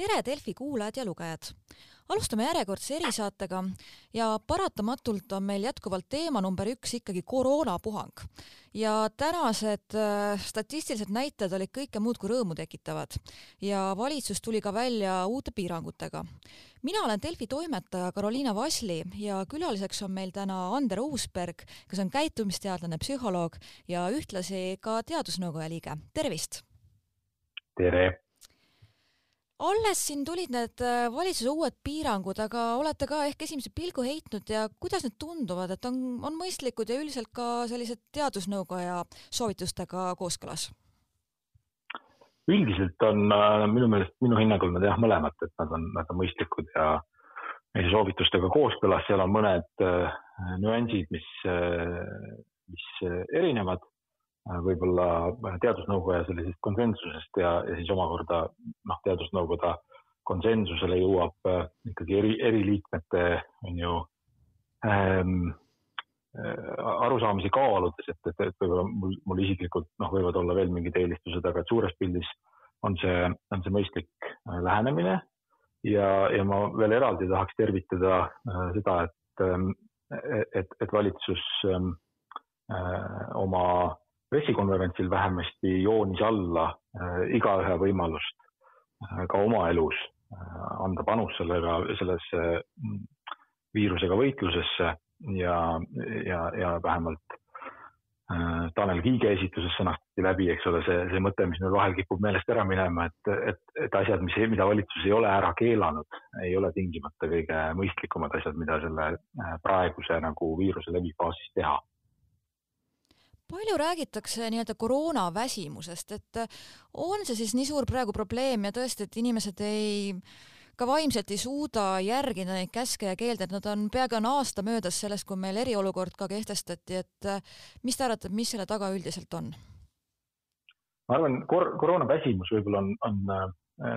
tere, Delfi kuulajad ja lugejad! alustame järjekordse erisaatega ja paratamatult on meil jätkuvalt teema number üks ikkagi koroonapuhang. ja tänased äh, statistilised näitajad olid kõike muud kui rõõmu tekitavad ja valitsus tuli ka välja uute piirangutega. mina olen Delfi toimetaja Karoliina Vasli ja külaliseks on meil täna Ander Uusberg, kes on käitumisteadlane, psühholoog ja ühtlasi ka teadusnõukoja liige. tervist! tere! Alles siin tulid need äh, valitsuse uued piirangud, aga olete ka ehk esimese pilgu heitnud ja kuidas need tunduvad, et on, on mõistlikud ja üldiselt ka sellised teadusnõukoja soovitustega kooskõlas? üldiselt on äh, minu meelest, minu hinnangul nad jah, mõlemad, et nad on, nad on mõistlikud ja meie soovitustega kooskõlas, seal on mõned äh, nüansid, mis mis erinevad võib-olla äh, teadusnõukoja sellisest konsensusest ja, ja siis omakorda noh, teadusnõukoda konsensusele jõuab äh, ikkagi eri, eri liikmete on ju ähm, arusaamisi kaaludes, et, et, et võib-olla mul, mul isiklikult noh, võivad olla veel mingid eelistused, aga et suures pildis on see, on see mõistlik lähenemine. ja, ja ma veel eraldi tahaks tervitada äh, seda, et, ähm, et, et valitsus ähm, äh, oma pressikonverentsil vähemasti joonis alla äh, igaühe võimalust äh, ka oma elus äh, anda panus sellega, sellesse mm, viirusega võitlusesse ja, ja, ja vähemalt Tanel Kiige esituses sõnastati läbi, eks ole, see, see mõte, mis meil vahel kipub meelest ära minema, et, et, et asjad, mis, mida valitsus ei ole ära keelanud, ei ole tingimata kõige mõistlikumad asjad, mida selle praeguse nagu viiruse levifaasis teha palju räägitakse nii-öelda koroonaväsimusest, et äh, on see siis nii suur praegu probleem ja tõesti, et inimesed ei, ka vaimselt ei suuda järgida neid käske ja keelde, et nad on, peaaegu on aasta möödas sellest, kui meil eriolukord ka kehtestati, et äh, mis te arvate, mis selle taga üldiselt on? ma arvan, kor-, koroonaväsimus võib-olla on, on äh,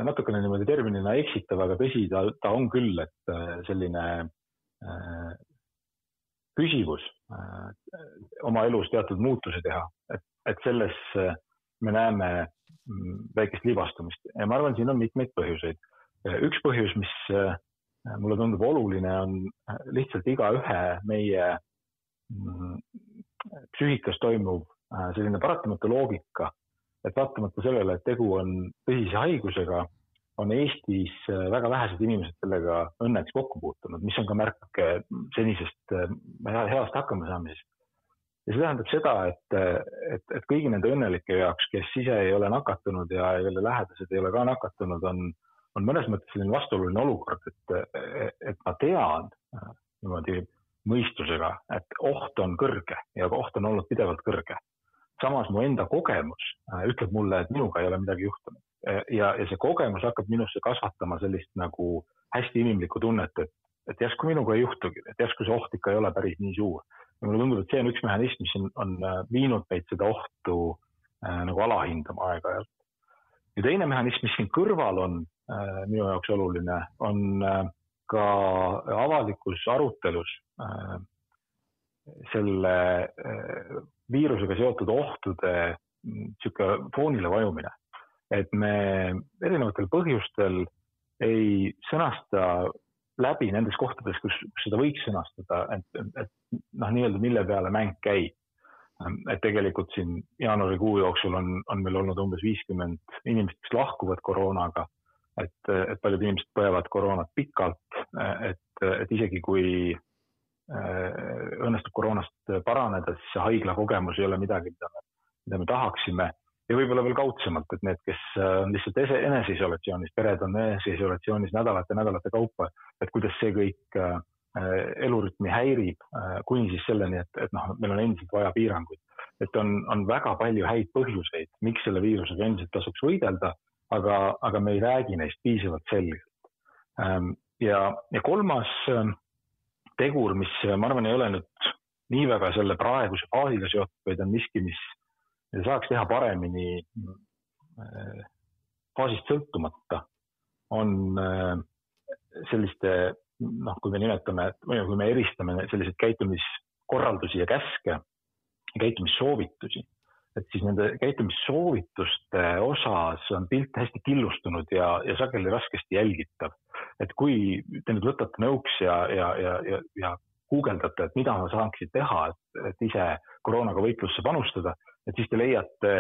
natukene niimoodi terminina eksitav, aga tõsi, ta, ta on küll, et selline püsivus äh, oma elus teatud muutusi teha, et, et selles äh, me näeme mm, väikest libastumist. Ja ma arvan, siin on mitmeid põhjuseid. üks põhjus, mis äh, mulle tundub oluline, on lihtsalt igaühe meie mm, psüühikas toimuv selline paratamatu loogika, et vaatamata sellele, et tegu on tõsise haigusega on Eestis äh, väga vähesed inimesed sellega õnneks kokku puutunud, mis on ka märk äh, senisest äh, heast hakkamasaamisest. ja see tähendab seda, et, et, et kõigi nende õnnelike jaoks, kes ise ei ole nakatunud ja kelle lähedased ei ole ka nakatunud, on, on mõnes mõttes selline vastuoluline olukord, et, et ma tean niimoodi mõistusega, et oht on kõrge ja oht on olnud pidevalt kõrge. samas mu enda kogemus ütleb mulle, et minuga ei ole midagi juhtunud ja, ja see kogemus hakkab minusse kasvatama sellist nagu hästi inimlikku tunnet, et, et järsku minuga ei juhtugi, et järsku see oht ikka ei ole päris nii suur. ja mulle tundub, et see on üks mehhanism, mis on, on äh, viinud meid seda ohtu äh, nagu alahindama aeg-ajalt. ja teine mehhanism, mis siin kõrval on äh, minu jaoks oluline, on äh, ka avalikus arutelus äh, selle äh, viirusega seotud ohtude niisugune mm, foonile vajumine et me erinevatel põhjustel ei sõnasta läbi nendes kohtades, kus, seda võiks sõnastada, et, et noh, nii-öelda mille peale mäng käib. et tegelikult siin jaanuarikuu jooksul on, on meil olnud umbes viiskümmend inimest, kes lahkuvad koroonaga. et, et paljud inimesed põevad koroonat pikalt, et, et isegi kui äh, õnnestub koroonast paraneda, siis see haigla kogemus ei ole midagi, mida me, mida me tahaksime ja võib-olla veel kaudsemalt, et need, kes äh, on lihtsalt eneseisolatsioonis, pered on eneseisolatsioonis nädalate-nädalate kaupa, et kuidas see kõik äh, elurütmi häirib, äh, kuni siis selleni, et, et noh, meil on endiselt vaja piiranguid. et on, on väga palju häid põhjuseid, miks selle viirusega endiselt tasuks võidelda, aga, aga me ei räägi neist piisavalt selgelt. Ähm, ja, ja kolmas ähm, tegur, mis ma arvan, ei ole nüüd nii väga selle praeguse faasiga seotud, vaid on miski, mis saaks teha paremini äh, faasist sõltumata, on äh, selliste noh, kui me nimetame või kui me eristame selliseid käitumiskorraldusi ja käske, käitumissoovitusi, et siis nende käitumissoovituste osas on pilt hästi killustunud ja, ja sageli raskesti jälgitav. et kui te nüüd võtate nõuks ja, ja, ja, ja, ja guugeldate, et mida ma saaksin teha, et ise koroonaga võitlusse panustada, et siis te leiate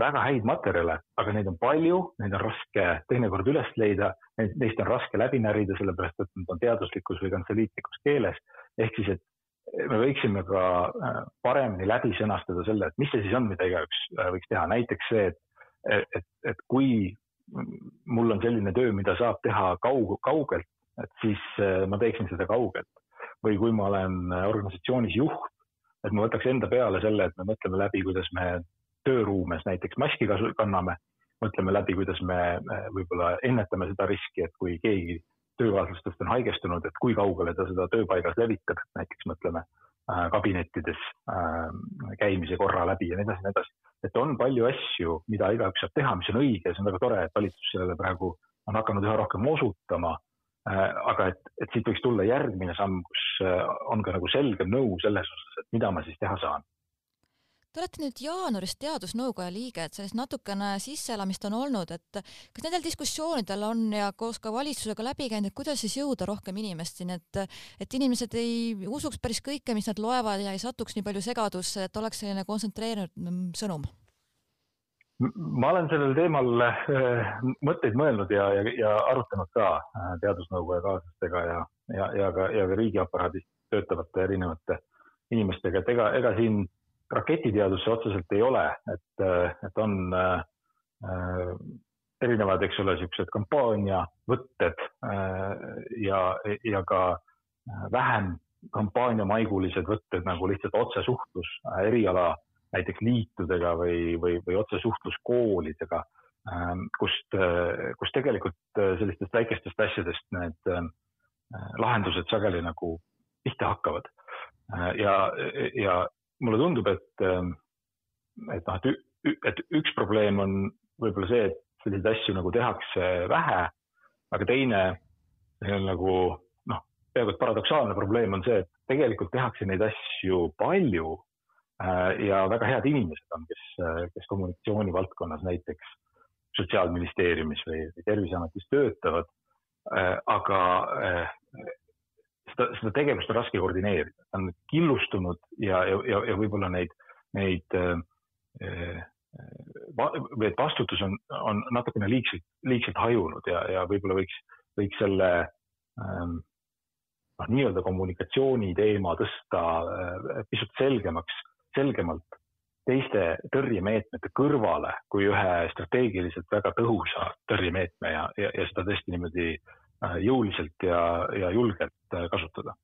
väga häid materjale, aga neid on palju, neid on raske teinekord üles leida, neist on raske läbi närida, sellepärast et nad on teaduslikus või kantseliitlikus keeles. ehk siis, et me võiksime ka äh, paremini läbi sõnastada selle, et mis see siis on, mida igaüks äh, võiks teha, näiteks see, et, et, et kui mul on selline töö, mida saab teha kaug-, kaugelt, et siis äh, ma teeksin seda kaugelt. või kui ma olen organisatsioonis juht, et ma võtaks enda peale selle, et me mõtleme läbi, kuidas me tööruumes näiteks maski kanname, mõtleme läbi, kuidas me võib-olla ennetame seda riski, et kui keegi töökaaslastest on haigestunud, et kui kaugele ta seda tööpaigas levitab, näiteks mõtleme äh, kabinettides äh, käimise korra läbi ja nii edasi, nii edasi. et on palju asju, mida igaüks saab teha, mis on õige, see on väga tore, et valitsus sellele praegu on hakanud üha rohkem osutama äh,. aga et, et siit võiks tulla järgmine samm, kus äh, on ka nagu selgem nõu selles osas, mida ma siis teha saan Te olete nüüd jaanuarist teadusnõukoja liige, et sellest natukene sisseelamist on olnud, et kas nendel diskussioonidel on ja koos ka valitsusega läbi käinud, et kuidas siis jõuda rohkem inimesteni, et et inimesed ei usuks päris kõike, mis nad loevad ja ei satuks nii palju segadusse, et oleks selline kontsentreerinud mm, sõnum? ma olen sellel teemal äh, mõtteid mõelnud ja, ja, ja arutanud ka äh, teadusnõukoja kaaslastega ja, ja, ja ka, ja ka riigiaparaadis töötavate erinevate inimestega, et ega, ega siin raketiteadus see otseselt ei ole, et, et on äh, erinevad, eks ole, niisugused kampaaniavõtted äh, ja, ja ka vähem kampaaniamaigulised võtted nagu lihtsalt otsesuhtlus äh, eriala näiteks liitudega või, või, või otsesuhtlus koolidega äh,, kust äh,, kus tegelikult äh, sellistest väikestest asjadest need äh, lahendused sageli nagu pihta hakkavad. Äh, ja, ja mulle tundub, et, ähm, et noh, et, et üks probleem on võib-olla see, et selliseid asju nagu tehakse vähe, aga teine nagu noh, peaaegu et paradoksaalne probleem on see, et tegelikult tehakse neid asju palju äh, ja väga head inimesed on, kes, kes kommunikatsiooni valdkonnas näiteks Sotsiaalministeeriumis või, Terviseametis töötavad. Äh, aga äh, seda, seda tegevust on raske koordineerida, ta on killustunud ja, ja, ja, ja võib-olla neid, neid äh, või et vastutus on, on natukene liigselt, liigselt hajunud ja, ja võib-olla võiks, võiks selle ähm, noh, nii-öelda kommunikatsiooni teema tõsta äh, pisut selgemaks, selgemalt teiste tõrjemeetmete kõrvale kui ühe strateegiliselt väga tõhusa tõrjemeetme ja, ja, ja seda tõesti niimoodi Äh, jõuliselt ja, ja julgelt äh, kasutada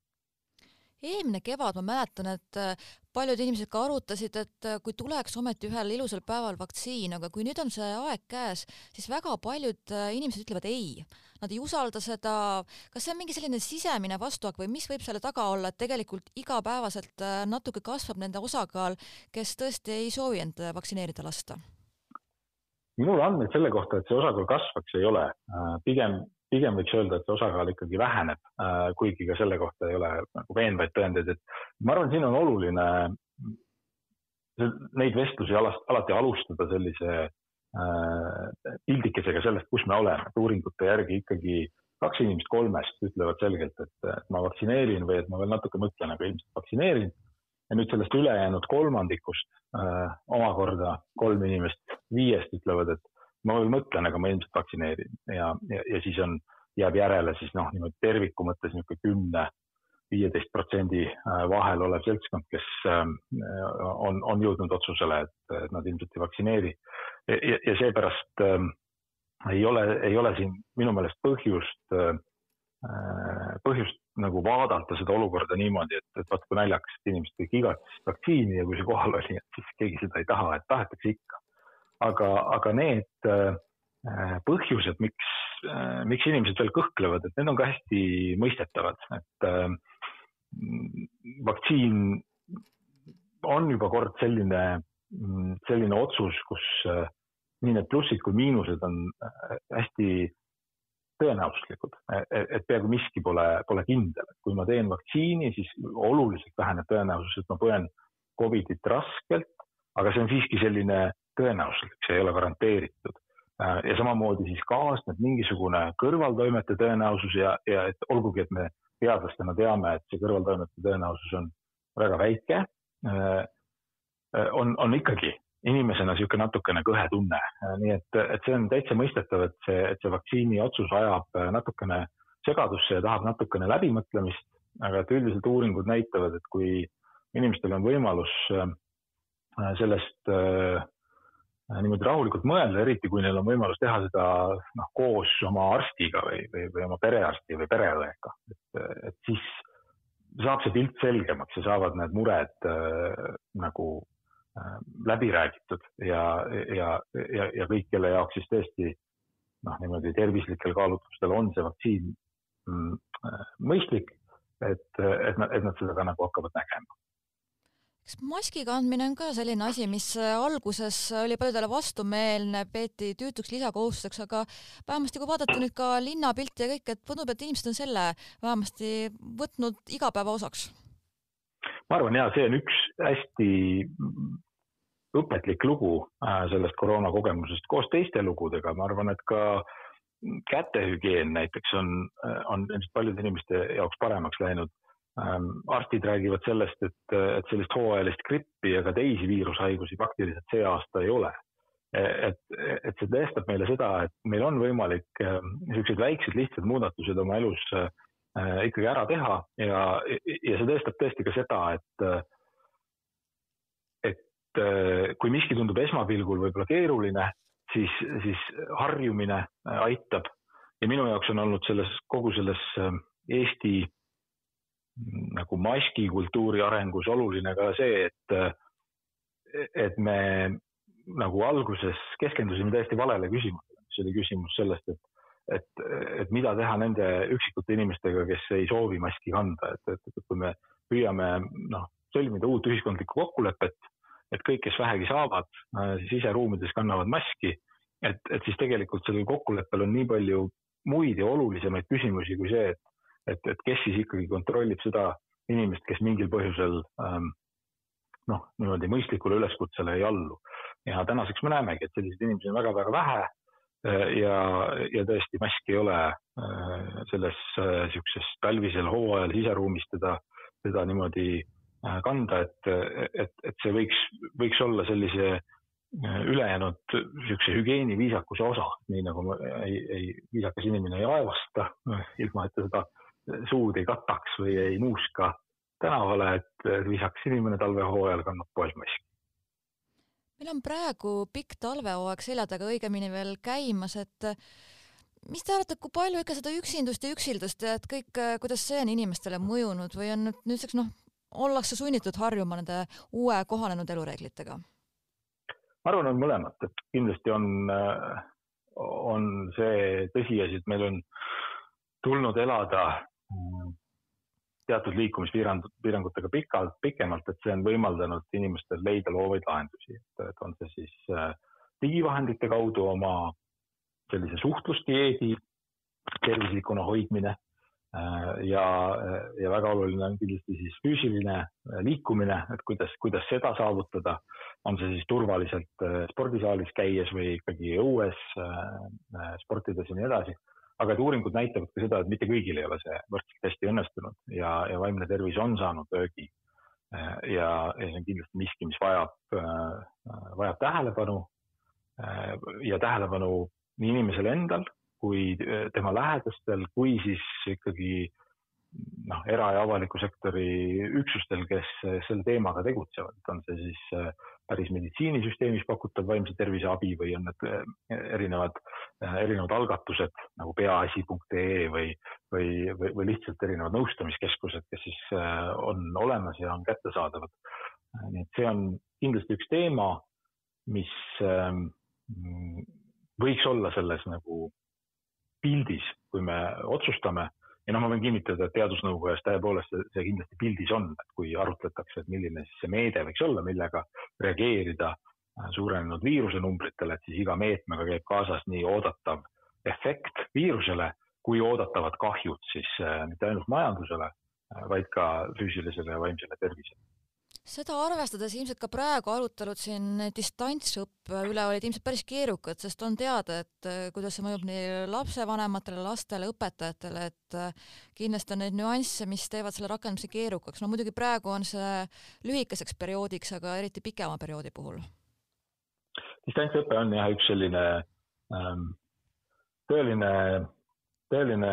eelmine kevad ma mäletan, et äh, paljud inimesed ka arutasid, et kui tuleks ometi ühel ilusal päeval vaktsiin, aga kui nüüd on see aeg käes, siis väga paljud inimesed ütlevad ei. Nad ei usalda seda. kas see on mingi selline sisemine vastuhakk või mis võib selle taga olla, et tegelikult igapäevaselt natuke kasvab nende osakaal, kes tõesti ei soovi end vaktsineerida lasta? minul andmeid selle kohta, et see osakaal kasvaks, ei ole. pigem pigem võiks öelda, et see osakaal ikkagi väheneb, äh, kuigi ka selle kohta ei ole nagu veenvaid tõendeid, et ma arvan, siin on oluline neid vestlusi alati alustada sellise äh, pildikesega sellest, kus me oleme, et uuringute järgi ikkagi kaks inimest kolmest ütlevad selgelt, et ma vaktsineerin või et ma veel natuke mõtlen, aga ilmselt vaktsineerin. ja nüüd sellest ülejäänud kolmandikust äh, omakorda kolm inimest viiest ütlevad, et ma veel mõtlen, aga ma ilmselt vaktsineerin ja, ja, ja siis on, jääb järele siis noh, niimoodi terviku mõttes niisugune kümne, viieteist protsendi äh, vahel olev seltskond, kes ähm, on, on jõudnud otsusele, et, nad ilmselt ei vaktsineeri. ja, ja seepärast äh, ei ole, ei ole siin minu meelest põhjust äh,, põhjust nagu vaadata seda olukorda niimoodi, et, et vaat kui naljakas, et inimesed kõik igatsesid vaktsiini ja kui see kohal oli, et siis keegi seda ei taha, et tahetakse ikka aga, aga need äh, põhjused, miks, äh, miks inimesed veel kõhklevad, et need on ka hästi mõistetavad, et äh, vaktsiin on juba kord selline, selline otsus, kus nii need plussid kui miinused on hästi tõenäosuslikud, et peaaegu miski pole, pole kindel, et kui ma teen vaktsiini, siis oluliselt väheneb tõenäosus, et ma põen Covidit raskelt aga see on siiski selline tõenäosuslik, see ei ole garanteeritud. ja samamoodi siis kaasneb mingisugune kõrvaltoimete tõenäosus ja, ja et olgugi, et me teadlastena teame, et see kõrvaltoimete tõenäosus on väga väike, on, on ikkagi inimesena niisugune natukene kõhe tunne, nii et, et see on täitsa mõistetav, et see, et see vaktsiini otsus ajab natukene segadusse ja tahab natukene läbimõtlemist, aga et üldiselt uuringud näitavad, et kui inimestel on võimalus äh, sellest äh, niimoodi rahulikult mõelda, eriti kui neil on võimalus teha seda noh, koos oma arstiga või, või, või oma perearsti või pereõega, et, et siis saab see pilt selgemaks ja saavad need mured äh, nagu Äh, läbi räägitud ja, ja, ja, ja kõik, kelle jaoks siis tõesti noh, niimoodi tervislikel kaalutlustel on see vaktsiin mm, äh, mõistlik, et, et nad, et nad seda ka nagu hakkavad nägema. Kas maski kandmine on ka selline asi, mis alguses oli paljudele vastumeelne, peeti tüütuks lisakohustuseks, aga vähemasti kui vaadata nüüd ka linnapilti ja kõike, et tundub, et inimesed on selle vähemasti võtnud igapäeva osaks ma arvan ja see on üks hästi õpetlik lugu äh, sellest koroonakogemusest koos teiste lugudega, ma arvan, et ka kätehügieen näiteks on, äh, on paljude inimeste jaoks paremaks läinud. Ähm, arstid räägivad sellest, et, et sellist hooajalist grippi ka teisi viirushaigusi praktiliselt see aasta ei ole. et, et see tõestab meile seda, et meil on võimalik niisugused väiksed lihtsad muudatused oma elus äh, Äh, ikkagi ära teha ja, ja see tõestab tõesti ka seda, et, et äh, kui miski tundub esmapilgul võib-olla keeruline, siis, siis harjumine aitab. ja minu jaoks on olnud selles, kogu selles Eesti nagu maskikultuuri arengus oluline ka see, et, et me nagu alguses keskendusime täiesti valele küsimusele, mis oli küsimus sellest, et et, et mida teha nende üksikute inimestega, kes ei soovi maski kanda, et, et, et kui me püüame noh, sõlmida uut ühiskondlikku kokkulepet, et kõik, kes vähegi saavad, siseruumides kannavad maski, et, et siis tegelikult sellel kokkuleppel on nii palju muid ja olulisemaid küsimusi kui see, et, et, et kes siis ikkagi kontrollib seda inimest, kes mingil põhjusel ähm, noh, niimoodi mõistlikule üleskutsele ei allu. ja tänaseks me näemegi, et selliseid inimesi on väga-väga vähe Äh, ja, ja tõesti mask ei ole äh, selles niisuguses äh, talvisel hooajal siseruumis teda, teda niimoodi kanda, et, et, et see võiks, võiks olla sellise ülejäänud niisuguse hügieeni viisakuse osa, nii nagu ei, ei, viisakas inimene ei aevasta, ilma et ta seda suud ei kataks või ei nuuska tänavale, et viisakas inimene talvehooajal kannab poes maski meil on praegu pikk talvehooaeg selja taga õigemini veel käimas, et mis te arvate, kui palju ikka seda üksindust ja üksildust ja et kõik, kuidas see on inimestele mõjunud või on nüüd nüüdseks noh, ollakse sunnitud harjuma nende uue kohanenud elureeglitega? ma arvan, on mõlemat, et kindlasti on, on see tõsiasi, et meil on tulnud elada teatud liikumispiirangutega pikalt, pikemalt, et see on võimaldanud inimestel leida loovaid lahendusi, et on see siis äh, digivahendite kaudu oma sellise suhtlusdieedi tervislikuna hoidmine äh, ja, ja väga oluline on kindlasti siis füüsiline äh, liikumine, et kuidas, kuidas seda saavutada, on see siis turvaliselt spordisaalis käies või ikkagi õues sportides ja nii edasi aga et uuringud näitavad ka seda, et mitte kõigil ei ole see võrdselt hästi õnnestunud ja, ja vaimne tervis on saanud löögi. ja, ja see on kindlasti miski, mis vajab, vajab tähelepanu ja tähelepanu nii inimesel endal kui tema lähedastel, kui siis ikkagi noh, era- ja avaliku sektori üksustel, kes selle teemaga tegutsevad, on see siis päris meditsiinisüsteemis pakutav vaimse tervise abi või on need eh, erinevad, eh, erinevad algatused nagu peaasi.ee või, või, või, või lihtsalt erinevad nõustamiskeskused, kes siis on olemas ja on kättesaadavad. nii et see on kindlasti üks teema, mis võiks olla selles nagu pildis, kui me otsustame ja noh, ma võin kinnitada, et teadusnõukojas tõepoolest see, see kindlasti pildis on, et kui arutletakse, et milline siis see meede võiks olla, millega reageerida äh, suurenenud viirusenumbritele, et siis iga meetmega käib kaasas nii oodatav efekt viirusele kui oodatavad kahjud siis äh, mitte ainult majandusele, äh, vaid ka füüsilisele ja vaimsele tervisele seda arvestades ilmselt ka praegu arutelud siin distantsõppe üle olid ilmselt päris keerukad, sest on teada, et äh, kuidas see mõjub nii lapsevanematele, lastele, õpetajatele, et äh, kindlasti on neid nüansse, mis teevad selle rakendamise keerukaks. no muidugi praegu on see lühikeseks perioodiks, aga eriti pikema perioodi puhul. distantsõpe on jah, üks selline ähm, tõeline, tõeline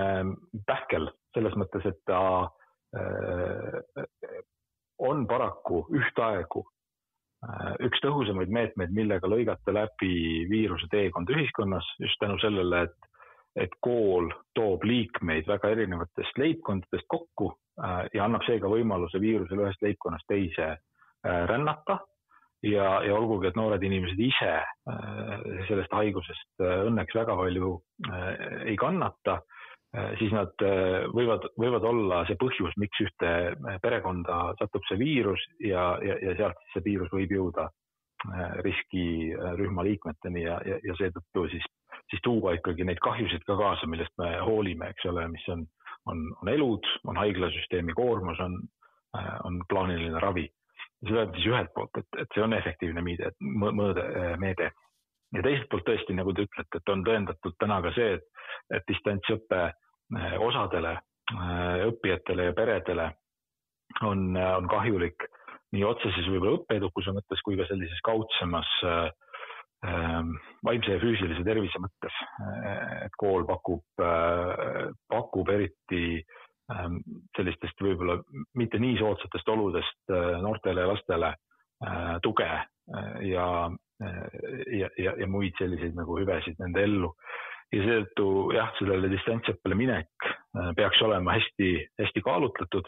pähkel selles mõttes, et ta äh, on paraku ühtaegu äh, üks tõhusamaid meetmeid, millega lõigata läbi viiruse teekond ühiskonnas just tänu sellele, et, et kool toob liikmeid väga erinevatest leibkondadest kokku äh, ja annab seega võimaluse viirusel ühest leibkonnast teise äh, rännata. ja, ja olgugi, et noored inimesed ise sellest haigusest õnneks väga palju ei kannata siis nad äh, võivad, võivad olla see põhjus, miks ühte äh, perekonda satub see viirus ja, ja, ja sealt see viirus võib jõuda riskirühma liikmeteni ja, ja, ja seetõttu siis, siis tuua ikkagi neid kahjusid ka kaasa, millest me hoolime, eks ole, mis on, on, on elud, on haiglasüsteemi koormus, on, on plaaniline ravi. seda siis ühelt poolt, et, et see on efektiivne meede, mõõde, meede ja teiselt poolt tõesti, nagu te ütlete, et on tõendatud täna ka see, et, et distantsõpe eh, osadele eh, õppijatele ja peredele on, on kahjulik nii otseses võib-olla õppeedukuse mõttes kui ka sellises kaudsemas äh, vaimse ja füüsilise tervise mõttes. et kool pakub, pakub eriti sellistest võib-olla mitte nii soodsatest oludest noortele ja lastele tuge ja ja, ja, ja muid selliseid nagu hüvesid nende ellu. ja seetõttu jah, sellele distantsõppele minek äh, peaks olema hästi-hästi kaalutletud.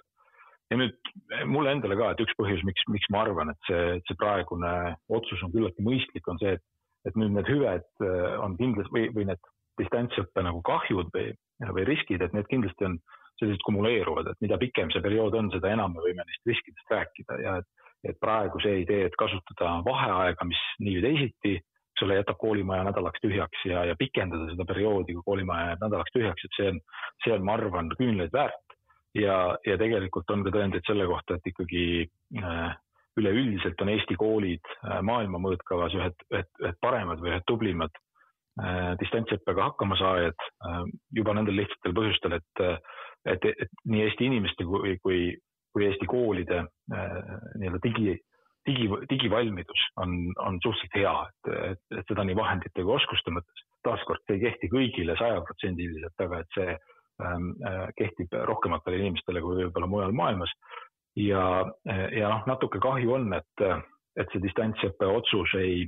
ja nüüd mulle endale ka, et üks põhjus, miks, miks ma arvan, et see, see praegune otsus on küllaltki mõistlik, on see, et, et nüüd need hüved äh, on kindlasti või, või need distantsõppe nagu kahjud või, või riskid, et need kindlasti on sellised kumuleeruvad, et mida pikem see periood on, seda enam me võime neist riskidest rääkida ja et et praegu see idee, et kasutada vaheaega, mis nii või teisiti, eks ole, jätab koolimaja nädalaks tühjaks ja, ja pikendada seda perioodi, kui koolimaja jääb nädalaks tühjaks, et see on, see on, ma arvan, küünlaid väärt. ja, ja tegelikult on ka tõendeid selle kohta, et ikkagi äh, üleüldiselt on Eesti koolid äh, maailma mõõtkavas ühed, ühed, ühed paremad või ühed tublimad äh, distantsõppega hakkama saajad äh, juba nendel lihtsatel põhjustel, et, et, et nii Eesti inimeste kui, kui, kui Eesti koolide äh, nii-öelda digi, digi, digivalmidus on, on suhteliselt hea, et, et, seda nii vahendite kui oskuste mõttes. taaskord see ei kehti kõigile sajaprotsendiliselt, aga et see ähm, äh, kehtib rohkematele inimestele kui võib-olla mujal maailmas. ja, ja noh, natuke kahju on, et, et see distantsõppe otsus ei,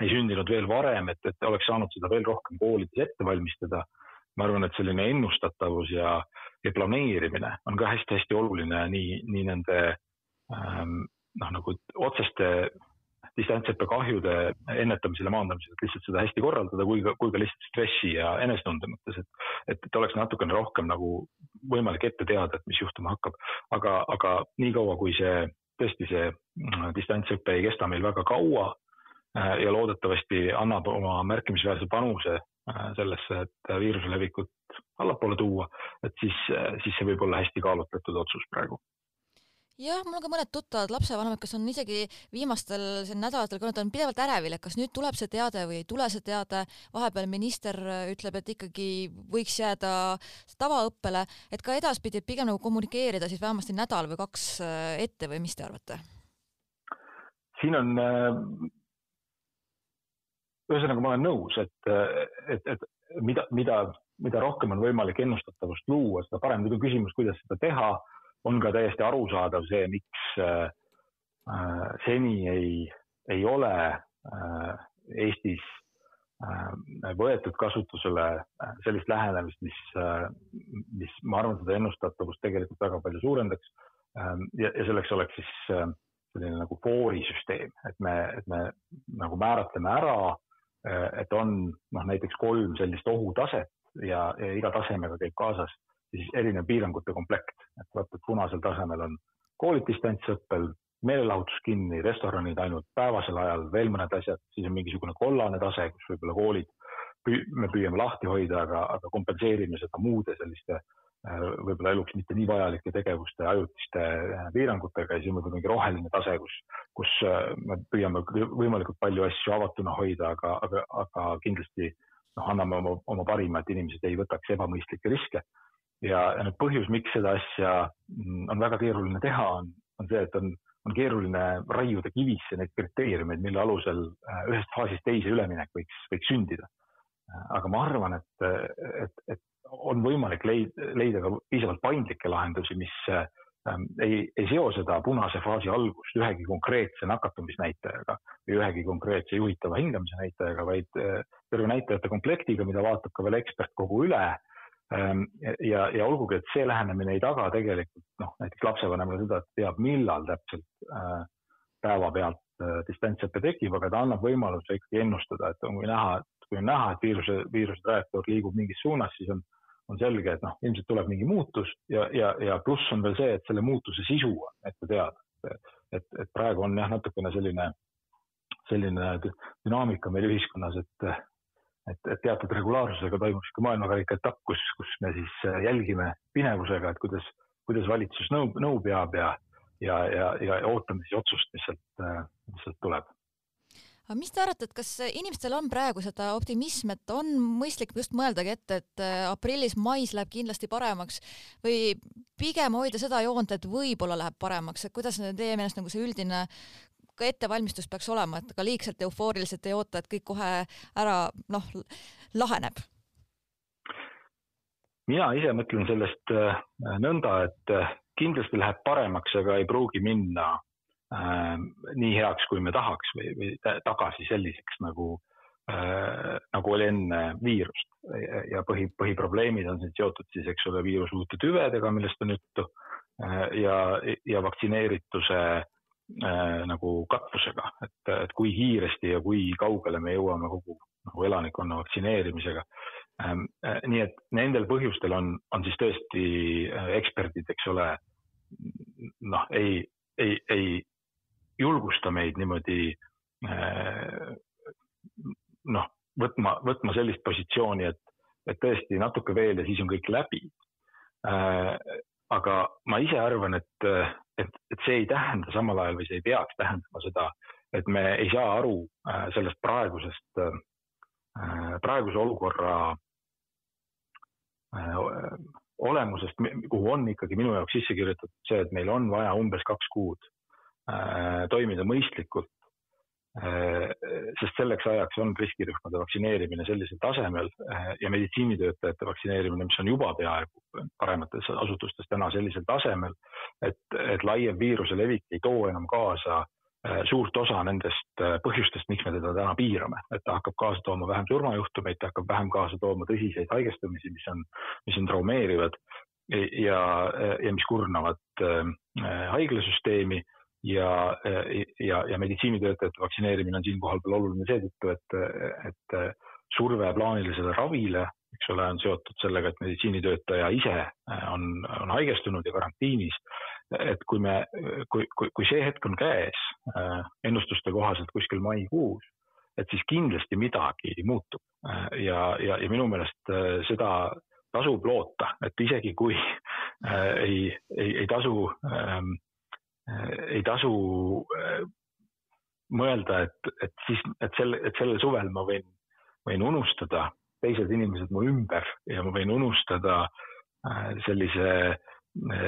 ei sündinud veel varem, et, et oleks saanud seda veel rohkem koolides ette valmistada ma arvan, et selline ennustatavus ja, ja planeerimine on ka hästi-hästi oluline nii, nii nende ähm, noh, nagu otseste distantsõppe kahjude ennetamisel ja maandamisel, et lihtsalt seda hästi korraldada, kui ka, kui ka lihtsalt stressi ja enesetunde mõttes, et, et, et oleks natukene rohkem nagu võimalik ette teada, et mis juhtuma hakkab. aga, aga niikaua, kui see tõesti see mm, distantsõpe ei kesta meil väga kaua äh, ja loodetavasti annab oma märkimisväärse panuse sellesse, et viiruse levikut allapoole tuua, et siis, siis see võib olla hästi kaalutletud otsus praegu. Jah, mul on ka mõned tuttavad lapsevanemad, kes on isegi viimastel nädalatel, kui nad on pidevalt ärevil, et kas nüüd tuleb see teade või ei tule see teade, vahepeal minister ütleb, et ikkagi võiks jääda tavaõppele, et ka edaspidi pigem nagu kommunikeerida siis vähemasti nädal või kaks äh, ette või mis te arvate? siin on äh, ühesõnaga, ma olen nõus, et, et, et mida, mida, mida rohkem on võimalik ennustatavust luua, seda parem. nüüd on küsimus, kuidas seda teha. on ka täiesti arusaadav see, miks äh, seni ei, ei ole äh, Eestis äh, võetud kasutusele äh, sellist lähenemist, mis äh,, mis ma arvan, seda ennustatavust tegelikult väga palju suurendaks äh,. ja, ja selleks oleks siis äh, selline nagu foorisüsteem, et me, et me nagu määratleme ära Äh, et on noh, näiteks kolm sellist ohutaset ja, ja iga tasemega käib kaasas siis erinev piirangute komplekt, et vaata, et punasel tasemel on koolid distantsõppel, meelelahutus kinni, restoranid ainult päevasel ajal, veel mõned asjad, siis on mingisugune kollane tase, kus võib-olla koolid püü, me püüame lahti hoida, aga, aga kompenseerime seda muude selliste võib-olla eluks mitte nii vajalike tegevuste ajutiste piirangutega ja siis on võib-olla mingi roheline tase, kus, kus me püüame võimalikult palju asju avatuna hoida, aga, aga, aga kindlasti noh, anname oma, oma parima, et inimesed ei võtaks ebamõistlikke riske. ja, nüüd põhjus, miks seda asja mm, on väga keeruline teha, on, on see, et on, on keeruline raiuda kivisse neid kriteeriumeid, mille alusel äh, ühest faasist teise üleminek võiks, võiks sündida. Aga ma arvan, et, et, et on võimalik leida, leida ka piisavalt paindlikke lahendusi, mis äh, Ähm, ei, ei seo seda punase faasi algust ühegi konkreetse nakatumisnäitajaga või ühegi konkreetse juhitava hingamise näitajaga, vaid äh, terve näitajate komplektiga, mida vaatab ka veel ekspertkogu üle. Ähm, ja, ja olgugi, et see lähenemine ei taga tegelikult noh, näiteks lapsevanemale seda, et teab, millal täpselt äh, päevapealt äh, distantsõpe tekib, aga ta annab võimaluse ikkagi ennustada, et on, näha, kui on näha, et viiruse, viiruse trajektoor liigub mingis suunas, siis on on selge, et noh, ilmselt tuleb mingi muutus ja, ja, ja pluss on veel see, et selle muutuse sisu on ette teada. et, et praegu on jah, natukene selline, selline dünaamika meil ühiskonnas, et, et, et teatud regulaarsusega toimub sihuke maailmakarika etapp, kus, kus me siis jälgime pinevusega, et kuidas, kuidas valitsus nõu, nõu peab ja, ja, ja, ja ootame siis otsust, mis sealt, mis sealt tuleb aga mis te arvate, et kas inimestel on praegu seda optimismi, et on mõistlik just mõeldagi ette, et äh, aprillis-mais läheb kindlasti paremaks või pigem hoida seda joont, et võib-olla läheb paremaks, et kuidas teie meelest nagu see üldine ka ettevalmistus peaks olema, et ka liigselt eufooriliselt ei oota, et kõik kohe ära noh, laheneb? mina ise mõtlen sellest äh, nõnda, et äh, kindlasti läheb paremaks, aga ei pruugi minna äh, nii heaks, kui me tahaks või, või tagasi selliseks nagu äh,, nagu oli enne viirust. ja põhi, põhiprobleemid on siin seotud siis, eks ole, viiruse uute tüvedega, millest on juttu äh, ja, ja vaktsineerituse äh, nagu katvusega, et, et kui kiiresti ja kui kaugele me jõuame kogu nagu elanikkonna vaktsineerimisega ähm,. Äh, nii et nendel põhjustel on, on siis tõesti äh, eksperdid, eks ole, noh, ei, ei, ei julgusta meid niimoodi eh, noh, võtma, võtma sellist positsiooni, et, et tõesti natuke veel ja siis on kõik läbi. Eh, aga ma ise arvan, et, et, et see ei tähenda samal ajal või see ei peaks tähendama seda, et me ei saa aru eh, sellest praegusest, praeguse olukorra olemusest, kuhu on ikkagi minu jaoks sisse kirjutatud see, et meil on vaja umbes kaks kuud Äh, toimida mõistlikult. Äh, sest selleks ajaks on riskirühmade vaktsineerimine sellisel tasemel äh, ja meditsiinitöötajate vaktsineerimine, mis on juba peaaegu paremates asutustes täna sellisel tasemel, et, et laiem viiruse levik ei too enam kaasa suurt osa nendest põhjustest, miks me teda täna piirame, et ta hakkab kaasa tooma vähem surmajuhtumeid, ta hakkab vähem kaasa tooma tõsiseid haigestumisi, mis on, mis on traumeerivad ja, ja mis kurnavad äh, haiglasüsteemi ja, ja, ja meditsiinitöötajate vaktsineerimine on siinkohal veel oluline seetõttu, et, et surve plaanilisele ravile, eks ole, on seotud sellega, et meditsiinitöötaja ise on, on haigestunud ja karantiinis. et kui me, kui, kui, kui see hetk on käes ennustuste kohaselt kuskil maikuus, et siis kindlasti midagi muutub ja, ja, ja minu meelest seda tasub loota, et isegi kui äh, ei, ei, ei tasu ähm, Äh, ei tasu äh, mõelda, et, et siis, et sel, et sellel suvel ma võin, võin unustada teised inimesed mu ümber ja ma võin unustada äh, sellise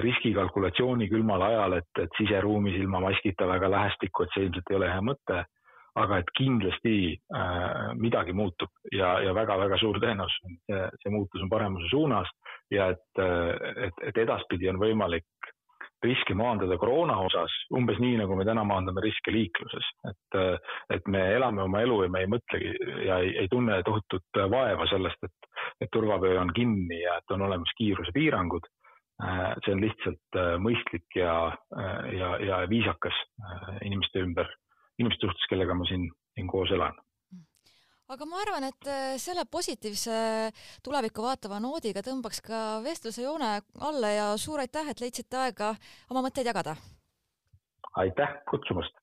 riskikalkulatsiooni külmal ajal, et, et siseruumis ilma maskita väga lähestikku, et see ilmselt ei ole hea mõte. aga et kindlasti äh, midagi muutub ja, ja väga-väga suur tõenäosus see muutus on paremuse suunas ja et, et, et edaspidi on võimalik riske maandada koroona osas umbes nii, nagu me täna maandame riske liikluses, et, et me elame oma elu ja me ei mõtlegi ja ei, ei tunne tohutut vaeva sellest, et, et turvavöö on kinni ja et on olemas kiirusepiirangud. see on lihtsalt mõistlik ja, ja, ja viisakas inimeste ümber, inimeste suhtes, kellega ma siin, siin koos elan aga ma arvan, et äh, selle positiivse tulevikku vaatava noodiga tõmbaks ka vestluse joone alla ja suur aitäh, et leidsite aega oma mõtteid jagada. aitäh kutsumast